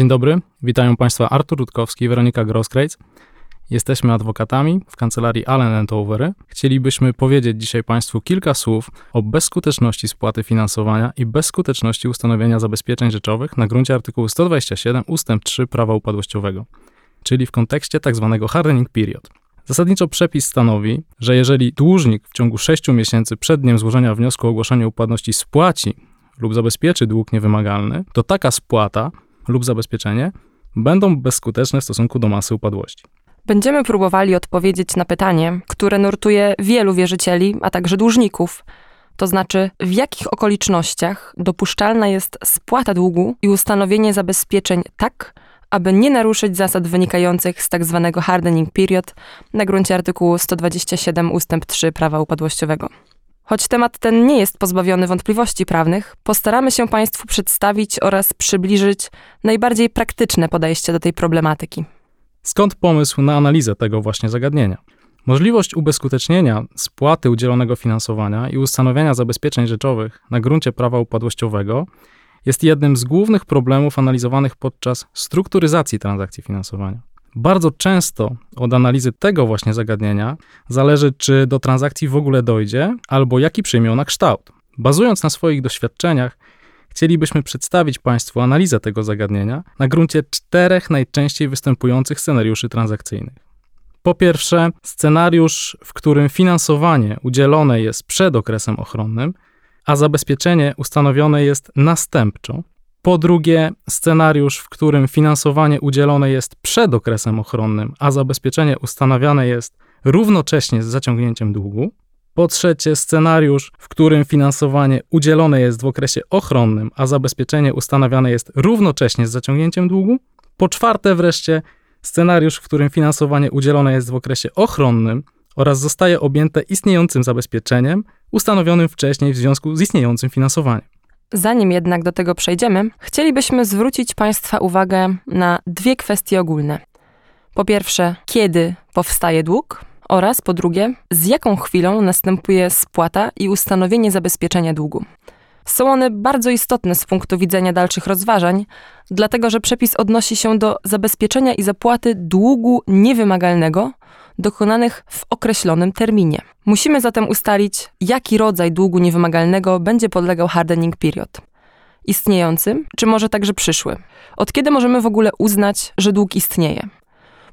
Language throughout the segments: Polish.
Dzień dobry, witają Państwa Artur Rutkowski i Weronika Groskrejc. Jesteśmy adwokatami w kancelarii Allen Overy. Chcielibyśmy powiedzieć dzisiaj Państwu kilka słów o bezskuteczności spłaty finansowania i bezskuteczności ustanowienia zabezpieczeń rzeczowych na gruncie artykułu 127 ust. 3 prawa upadłościowego, czyli w kontekście tzw. Tak hardening period. Zasadniczo przepis stanowi, że jeżeli dłużnik w ciągu 6 miesięcy przed dniem złożenia wniosku o ogłoszenie upadłości spłaci lub zabezpieczy dług niewymagalny, to taka spłata lub zabezpieczenie będą bezskuteczne w stosunku do masy upadłości. Będziemy próbowali odpowiedzieć na pytanie, które nurtuje wielu wierzycieli, a także dłużników. To znaczy, w jakich okolicznościach dopuszczalna jest spłata długu i ustanowienie zabezpieczeń tak, aby nie naruszyć zasad wynikających z tzw. Tak hardening period na gruncie artykułu 127 ust. 3 prawa upadłościowego. Choć temat ten nie jest pozbawiony wątpliwości prawnych, postaramy się Państwu przedstawić oraz przybliżyć najbardziej praktyczne podejście do tej problematyki. Skąd pomysł na analizę tego właśnie zagadnienia? Możliwość ubezskutecznienia spłaty udzielonego finansowania i ustanowienia zabezpieczeń rzeczowych na gruncie prawa upadłościowego jest jednym z głównych problemów analizowanych podczas strukturyzacji transakcji finansowania. Bardzo często od analizy tego właśnie zagadnienia zależy, czy do transakcji w ogóle dojdzie, albo jaki przyjmie ona kształt. Bazując na swoich doświadczeniach, chcielibyśmy przedstawić Państwu analizę tego zagadnienia na gruncie czterech najczęściej występujących scenariuszy transakcyjnych. Po pierwsze, scenariusz, w którym finansowanie udzielone jest przed okresem ochronnym, a zabezpieczenie ustanowione jest następczo. Po drugie, scenariusz, w którym finansowanie udzielone jest przed okresem ochronnym, a zabezpieczenie ustanawiane jest równocześnie z zaciągnięciem długu. Po trzecie, scenariusz, w którym finansowanie udzielone jest w okresie ochronnym, a zabezpieczenie ustanawiane jest równocześnie z zaciągnięciem długu. Po czwarte, wreszcie, scenariusz, w którym finansowanie udzielone jest w okresie ochronnym oraz zostaje objęte istniejącym zabezpieczeniem ustanowionym wcześniej w związku z istniejącym finansowaniem. Zanim jednak do tego przejdziemy, chcielibyśmy zwrócić Państwa uwagę na dwie kwestie ogólne. Po pierwsze, kiedy powstaje dług, oraz po drugie, z jaką chwilą następuje spłata i ustanowienie zabezpieczenia długu. Są one bardzo istotne z punktu widzenia dalszych rozważań, dlatego że przepis odnosi się do zabezpieczenia i zapłaty długu niewymagalnego dokonanych w określonym terminie. Musimy zatem ustalić, jaki rodzaj długu niewymagalnego będzie podlegał hardening period. Istniejący, czy może także przyszły? Od kiedy możemy w ogóle uznać, że dług istnieje?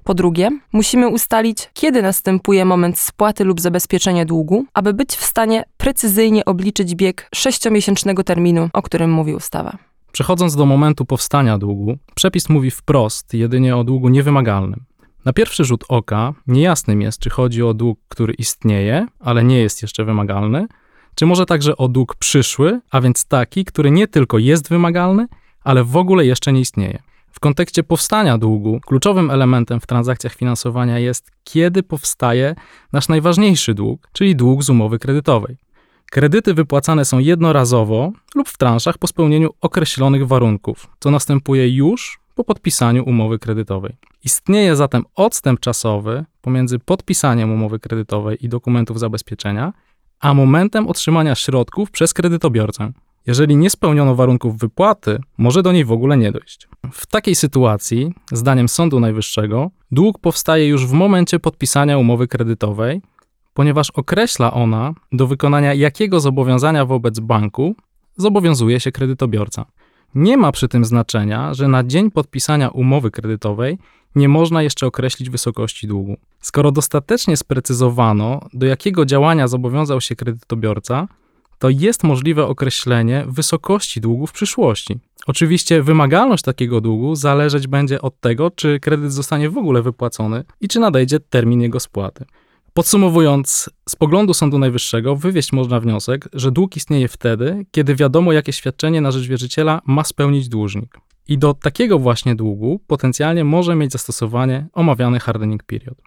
Po drugie, musimy ustalić, kiedy następuje moment spłaty lub zabezpieczenia długu, aby być w stanie precyzyjnie obliczyć bieg sześciomiesięcznego terminu, o którym mówi ustawa. Przechodząc do momentu powstania długu, przepis mówi wprost jedynie o długu niewymagalnym. Na pierwszy rzut oka niejasnym jest, czy chodzi o dług, który istnieje, ale nie jest jeszcze wymagalny, czy może także o dług przyszły, a więc taki, który nie tylko jest wymagalny, ale w ogóle jeszcze nie istnieje. W kontekście powstania długu, kluczowym elementem w transakcjach finansowania jest, kiedy powstaje nasz najważniejszy dług, czyli dług z umowy kredytowej. Kredyty wypłacane są jednorazowo lub w transzach po spełnieniu określonych warunków, co następuje już po podpisaniu umowy kredytowej. Istnieje zatem odstęp czasowy pomiędzy podpisaniem umowy kredytowej i dokumentów zabezpieczenia, a momentem otrzymania środków przez kredytobiorcę. Jeżeli nie spełniono warunków wypłaty, może do niej w ogóle nie dojść. W takiej sytuacji, zdaniem Sądu Najwyższego, dług powstaje już w momencie podpisania umowy kredytowej, ponieważ określa ona, do wykonania jakiego zobowiązania wobec banku zobowiązuje się kredytobiorca. Nie ma przy tym znaczenia, że na dzień podpisania umowy kredytowej nie można jeszcze określić wysokości długu. Skoro dostatecznie sprecyzowano, do jakiego działania zobowiązał się kredytobiorca, to jest możliwe określenie wysokości długu w przyszłości. Oczywiście wymagalność takiego długu zależeć będzie od tego, czy kredyt zostanie w ogóle wypłacony i czy nadejdzie termin jego spłaty. Podsumowując, z poglądu Sądu Najwyższego wywieźć można wniosek, że dług istnieje wtedy, kiedy wiadomo, jakie świadczenie na rzecz wierzyciela ma spełnić dłużnik. I do takiego właśnie długu potencjalnie może mieć zastosowanie omawiany hardening period.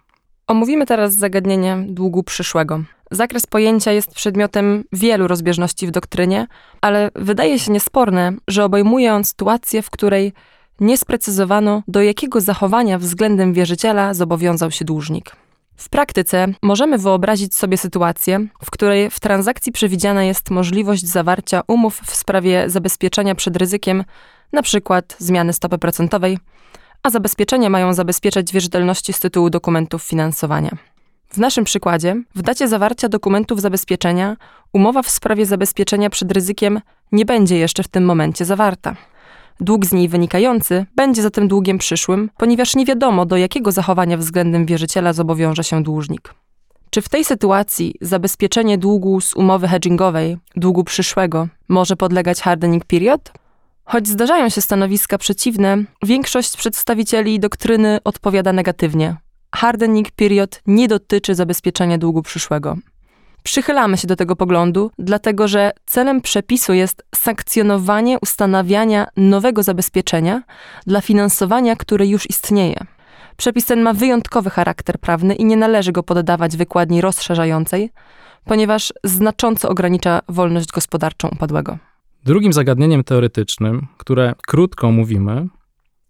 Omówimy teraz zagadnienie długu przyszłego. Zakres pojęcia jest przedmiotem wielu rozbieżności w doktrynie, ale wydaje się niesporne, że obejmuje on sytuację, w której nie sprecyzowano, do jakiego zachowania względem wierzyciela zobowiązał się dłużnik. W praktyce możemy wyobrazić sobie sytuację, w której w transakcji przewidziana jest możliwość zawarcia umów w sprawie zabezpieczenia przed ryzykiem przykład zmiany stopy procentowej, a zabezpieczenia mają zabezpieczać wierzytelności z tytułu dokumentów finansowania. W naszym przykładzie, w dacie zawarcia dokumentów zabezpieczenia, umowa w sprawie zabezpieczenia przed ryzykiem nie będzie jeszcze w tym momencie zawarta. Dług z niej wynikający będzie zatem długiem przyszłym, ponieważ nie wiadomo, do jakiego zachowania względem wierzyciela zobowiąże się dłużnik. Czy w tej sytuacji zabezpieczenie długu z umowy hedgingowej, długu przyszłego, może podlegać hardening period? Choć zdarzają się stanowiska przeciwne, większość przedstawicieli doktryny odpowiada negatywnie. Hardening period nie dotyczy zabezpieczenia długu przyszłego. Przychylamy się do tego poglądu, dlatego że celem przepisu jest sankcjonowanie ustanawiania nowego zabezpieczenia dla finansowania, które już istnieje. Przepis ten ma wyjątkowy charakter prawny i nie należy go poddawać wykładni rozszerzającej, ponieważ znacząco ogranicza wolność gospodarczą upadłego. Drugim zagadnieniem teoretycznym, które krótko mówimy,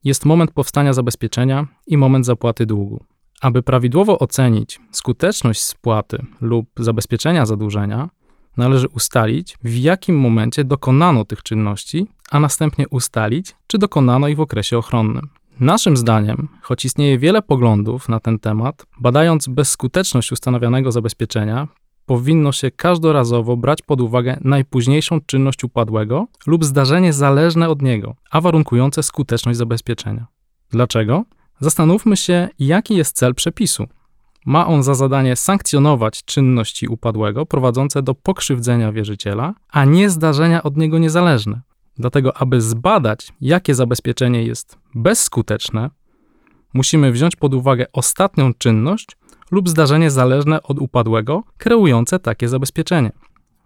jest moment powstania zabezpieczenia i moment zapłaty długu. Aby prawidłowo ocenić skuteczność spłaty lub zabezpieczenia zadłużenia, należy ustalić, w jakim momencie dokonano tych czynności, a następnie ustalić, czy dokonano ich w okresie ochronnym. Naszym zdaniem, choć istnieje wiele poglądów na ten temat, badając bezskuteczność ustanawianego zabezpieczenia, powinno się każdorazowo brać pod uwagę najpóźniejszą czynność upadłego lub zdarzenie zależne od niego, a warunkujące skuteczność zabezpieczenia. Dlaczego? Zastanówmy się, jaki jest cel przepisu. Ma on za zadanie sankcjonować czynności upadłego prowadzące do pokrzywdzenia wierzyciela, a nie zdarzenia od niego niezależne. Dlatego, aby zbadać, jakie zabezpieczenie jest bezskuteczne, musimy wziąć pod uwagę ostatnią czynność lub zdarzenie zależne od upadłego, kreujące takie zabezpieczenie.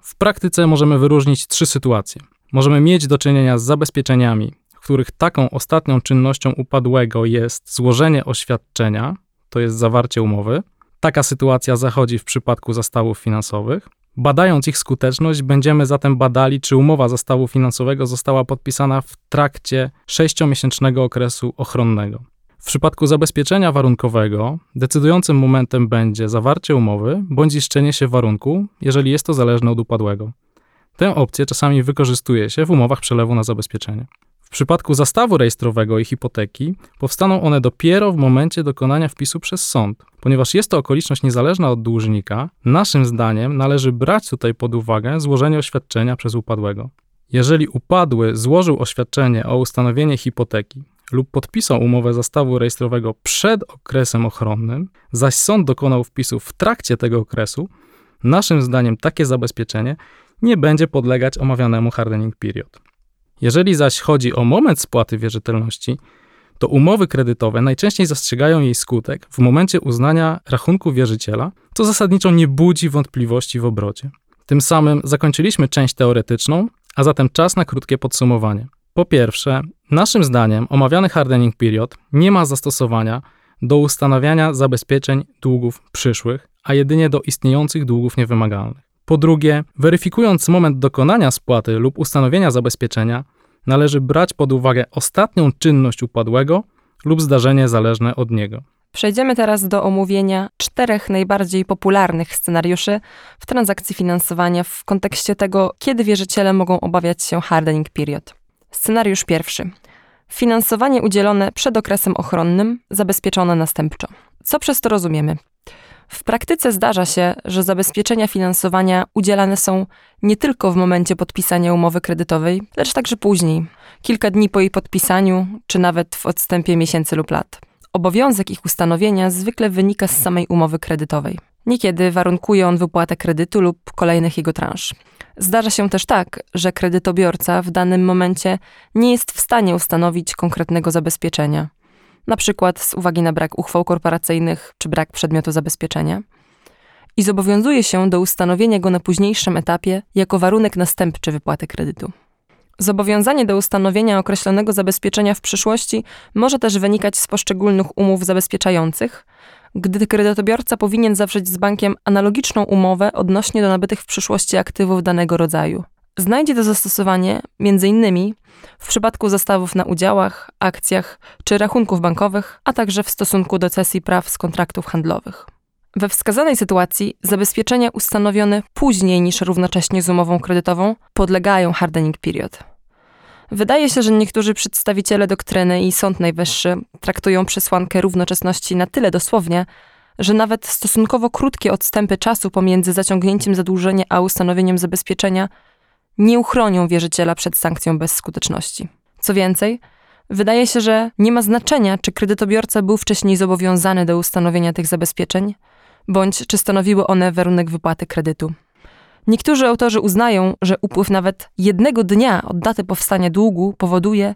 W praktyce możemy wyróżnić trzy sytuacje. Możemy mieć do czynienia z zabezpieczeniami, których taką ostatnią czynnością upadłego jest złożenie oświadczenia, to jest zawarcie umowy. Taka sytuacja zachodzi w przypadku zastawów finansowych. Badając ich skuteczność, będziemy zatem badali, czy umowa zastawu finansowego została podpisana w trakcie sześciomiesięcznego okresu ochronnego. W przypadku zabezpieczenia warunkowego decydującym momentem będzie zawarcie umowy bądź ziszczenie się warunku, jeżeli jest to zależne od upadłego. Tę opcję czasami wykorzystuje się w umowach przelewu na zabezpieczenie. W przypadku zastawu rejestrowego i hipoteki powstaną one dopiero w momencie dokonania wpisu przez sąd. Ponieważ jest to okoliczność niezależna od dłużnika, naszym zdaniem należy brać tutaj pod uwagę złożenie oświadczenia przez upadłego. Jeżeli upadły złożył oświadczenie o ustanowienie hipoteki lub podpisał umowę zastawu rejestrowego przed okresem ochronnym, zaś sąd dokonał wpisu w trakcie tego okresu, naszym zdaniem takie zabezpieczenie nie będzie podlegać omawianemu hardening period. Jeżeli zaś chodzi o moment spłaty wierzytelności, to umowy kredytowe najczęściej zastrzegają jej skutek w momencie uznania rachunku wierzyciela, co zasadniczo nie budzi wątpliwości w obrocie. Tym samym zakończyliśmy część teoretyczną, a zatem czas na krótkie podsumowanie. Po pierwsze, naszym zdaniem omawiany hardening period nie ma zastosowania do ustanawiania zabezpieczeń długów przyszłych, a jedynie do istniejących długów niewymagalnych. Po drugie, weryfikując moment dokonania spłaty lub ustanowienia zabezpieczenia, należy brać pod uwagę ostatnią czynność upadłego lub zdarzenie zależne od niego. Przejdziemy teraz do omówienia czterech najbardziej popularnych scenariuszy w transakcji finansowania w kontekście tego, kiedy wierzyciele mogą obawiać się hardening period. Scenariusz pierwszy. Finansowanie udzielone przed okresem ochronnym, zabezpieczone następczo. Co przez to rozumiemy? W praktyce zdarza się, że zabezpieczenia finansowania udzielane są nie tylko w momencie podpisania umowy kredytowej, lecz także później, kilka dni po jej podpisaniu, czy nawet w odstępie miesięcy lub lat. Obowiązek ich ustanowienia zwykle wynika z samej umowy kredytowej. Niekiedy warunkuje on wypłatę kredytu lub kolejnych jego transz. Zdarza się też tak, że kredytobiorca w danym momencie nie jest w stanie ustanowić konkretnego zabezpieczenia, na przykład z uwagi na brak uchwał korporacyjnych czy brak przedmiotu zabezpieczenia, i zobowiązuje się do ustanowienia go na późniejszym etapie jako warunek następczy wypłaty kredytu. Zobowiązanie do ustanowienia określonego zabezpieczenia w przyszłości może też wynikać z poszczególnych umów zabezpieczających, gdy kredytobiorca powinien zawrzeć z bankiem analogiczną umowę odnośnie do nabytych w przyszłości aktywów danego rodzaju. Znajdzie to zastosowanie m.in. w przypadku zestawów na udziałach, akcjach czy rachunków bankowych, a także w stosunku do cesji praw z kontraktów handlowych. We wskazanej sytuacji zabezpieczenia ustanowione później niż równocześnie z umową kredytową podlegają hardening period. Wydaje się, że niektórzy przedstawiciele doktryny i Sąd Najwyższy traktują przesłankę równoczesności na tyle dosłownie, że nawet stosunkowo krótkie odstępy czasu pomiędzy zaciągnięciem zadłużenia a ustanowieniem zabezpieczenia nie uchronią wierzyciela przed sankcją bezskuteczności. Co więcej, wydaje się, że nie ma znaczenia, czy kredytobiorca był wcześniej zobowiązany do ustanowienia tych zabezpieczeń, bądź czy stanowiły one warunek wypłaty kredytu. Niektórzy autorzy uznają, że upływ nawet jednego dnia od daty powstania długu powoduje,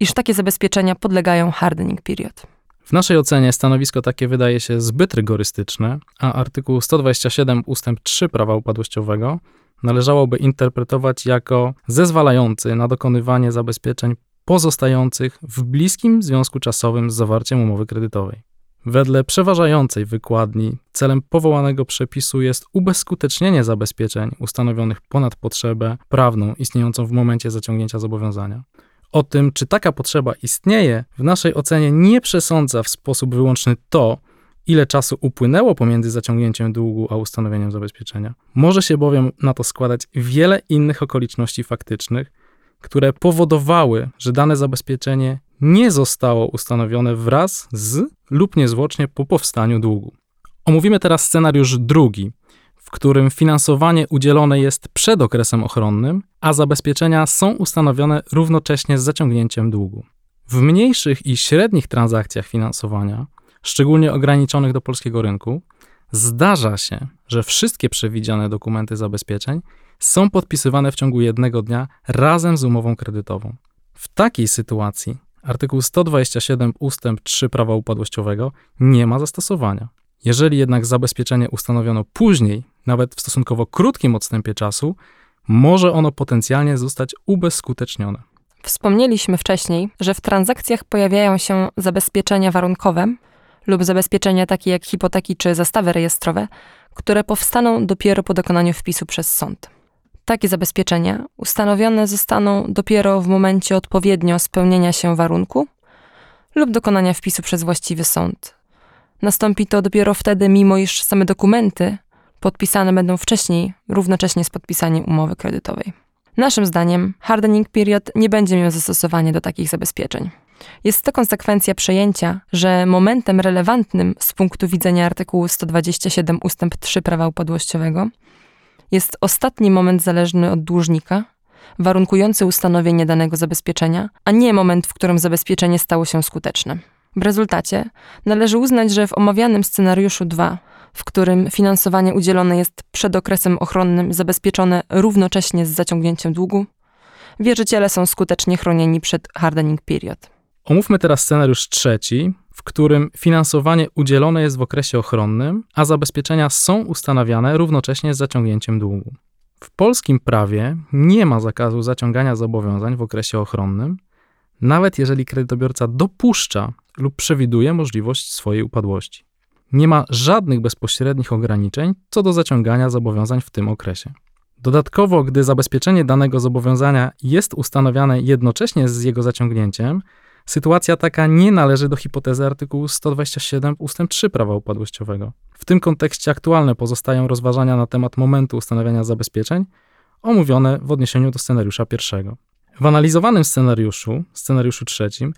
iż takie zabezpieczenia podlegają hardening period. W naszej ocenie stanowisko takie wydaje się zbyt rygorystyczne, a artykuł 127 ustęp 3 prawa upadłościowego należałoby interpretować jako zezwalający na dokonywanie zabezpieczeń pozostających w bliskim związku czasowym z zawarciem umowy kredytowej. Wedle przeważającej wykładni celem powołanego przepisu jest ubezskutecznienie zabezpieczeń ustanowionych ponad potrzebę prawną istniejącą w momencie zaciągnięcia zobowiązania. O tym, czy taka potrzeba istnieje, w naszej ocenie nie przesądza w sposób wyłączny to, ile czasu upłynęło pomiędzy zaciągnięciem długu a ustanowieniem zabezpieczenia. Może się bowiem na to składać wiele innych okoliczności faktycznych, które powodowały, że dane zabezpieczenie nie zostało ustanowione wraz z lub niezwłocznie po powstaniu długu. Omówimy teraz scenariusz drugi, w którym finansowanie udzielone jest przed okresem ochronnym, a zabezpieczenia są ustanowione równocześnie z zaciągnięciem długu. W mniejszych i średnich transakcjach finansowania, szczególnie ograniczonych do polskiego rynku, zdarza się, że wszystkie przewidziane dokumenty zabezpieczeń są podpisywane w ciągu jednego dnia razem z umową kredytową. W takiej sytuacji artykuł 127 ustęp 3 prawa upadłościowego nie ma zastosowania. Jeżeli jednak zabezpieczenie ustanowiono później, nawet w stosunkowo krótkim odstępie czasu, może ono potencjalnie zostać ubezskutecznione. Wspomnieliśmy wcześniej, że w transakcjach pojawiają się zabezpieczenia warunkowe lub zabezpieczenia takie jak hipoteki czy zastawy rejestrowe, które powstaną dopiero po dokonaniu wpisu przez sąd. Takie zabezpieczenia ustanowione zostaną dopiero w momencie odpowiednio spełnienia się warunku lub dokonania wpisu przez właściwy sąd. Nastąpi to dopiero wtedy, mimo iż same dokumenty podpisane będą wcześniej, równocześnie z podpisaniem umowy kredytowej. Naszym zdaniem hardening period nie będzie miał zastosowania do takich zabezpieczeń. Jest to konsekwencja przejęcia, że momentem relevantnym z punktu widzenia artykułu 127 ust. 3 prawa upadłościowego jest ostatni moment zależny od dłużnika, warunkujący ustanowienie danego zabezpieczenia, a nie moment, w którym zabezpieczenie stało się skuteczne. W rezultacie należy uznać, że w omawianym scenariuszu 2, w którym finansowanie udzielone jest przed okresem ochronnym zabezpieczone równocześnie z zaciągnięciem długu, wierzyciele są skutecznie chronieni przed hardening period. Omówmy teraz scenariusz trzeci, w którym finansowanie udzielone jest w okresie ochronnym, a zabezpieczenia są ustanawiane równocześnie z zaciągnięciem długu. W polskim prawie nie ma zakazu zaciągania zobowiązań w okresie ochronnym, nawet jeżeli kredytobiorca dopuszcza lub przewiduje możliwość swojej upadłości. Nie ma żadnych bezpośrednich ograniczeń co do zaciągania zobowiązań w tym okresie. Dodatkowo, gdy zabezpieczenie danego zobowiązania jest ustanawiane jednocześnie z jego zaciągnięciem, Sytuacja taka nie należy do hipotezy artykułu 127 ust. 3 prawa upadłościowego. W tym kontekście aktualne pozostają rozważania na temat momentu ustanawiania zabezpieczeń, omówione w odniesieniu do scenariusza pierwszego. W analizowanym scenariuszu, scenariuszu trzecim,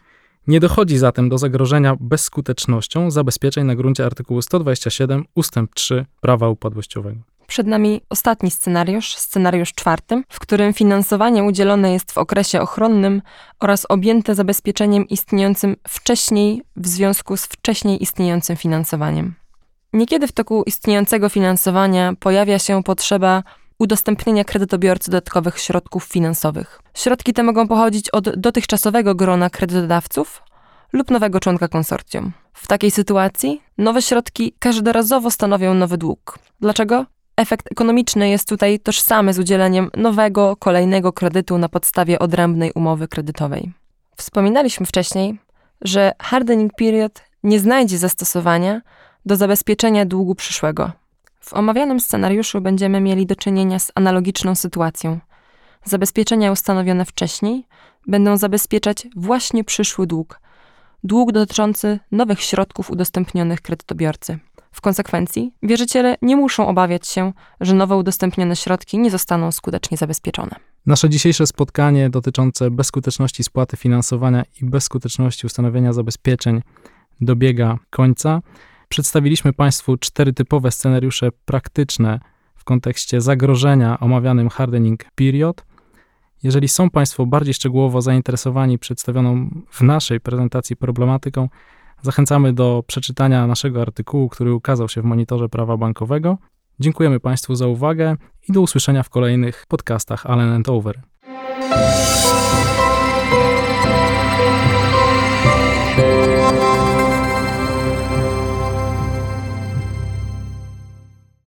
nie dochodzi zatem do zagrożenia bezskutecznością zabezpieczeń na gruncie artykułu 127 ust. 3 prawa upadłościowego. Przed nami ostatni scenariusz, scenariusz czwarty, w którym finansowanie udzielone jest w okresie ochronnym oraz objęte zabezpieczeniem istniejącym wcześniej w związku z wcześniej istniejącym finansowaniem. Niekiedy w toku istniejącego finansowania pojawia się potrzeba udostępnienia kredytobiorcy dodatkowych środków finansowych. Środki te mogą pochodzić od dotychczasowego grona kredytodawców lub nowego członka konsorcjum. W takiej sytuacji nowe środki każdorazowo stanowią nowy dług. Dlaczego? Efekt ekonomiczny jest tutaj tożsamy z udzieleniem nowego, kolejnego kredytu na podstawie odrębnej umowy kredytowej. Wspominaliśmy wcześniej, że hardening period nie znajdzie zastosowania do zabezpieczenia długu przyszłego. W omawianym scenariuszu będziemy mieli do czynienia z analogiczną sytuacją. Zabezpieczenia ustanowione wcześniej będą zabezpieczać właśnie przyszły dług, dług dotyczący nowych środków udostępnionych kredytobiorcy. W konsekwencji wierzyciele nie muszą obawiać się, że nowo udostępnione środki nie zostaną skutecznie zabezpieczone. Nasze dzisiejsze spotkanie dotyczące bezskuteczności spłaty finansowania i bezskuteczności ustanowienia zabezpieczeń dobiega końca. Przedstawiliśmy Państwu cztery typowe scenariusze praktyczne w kontekście zagrożenia omawianym hardening period. Jeżeli są Państwo bardziej szczegółowo zainteresowani przedstawioną w naszej prezentacji problematyką, zachęcamy do przeczytania naszego artykułu, który ukazał się w monitorze prawa bankowego. Dziękujemy Państwu za uwagę i do usłyszenia w kolejnych podcastach Allen Over.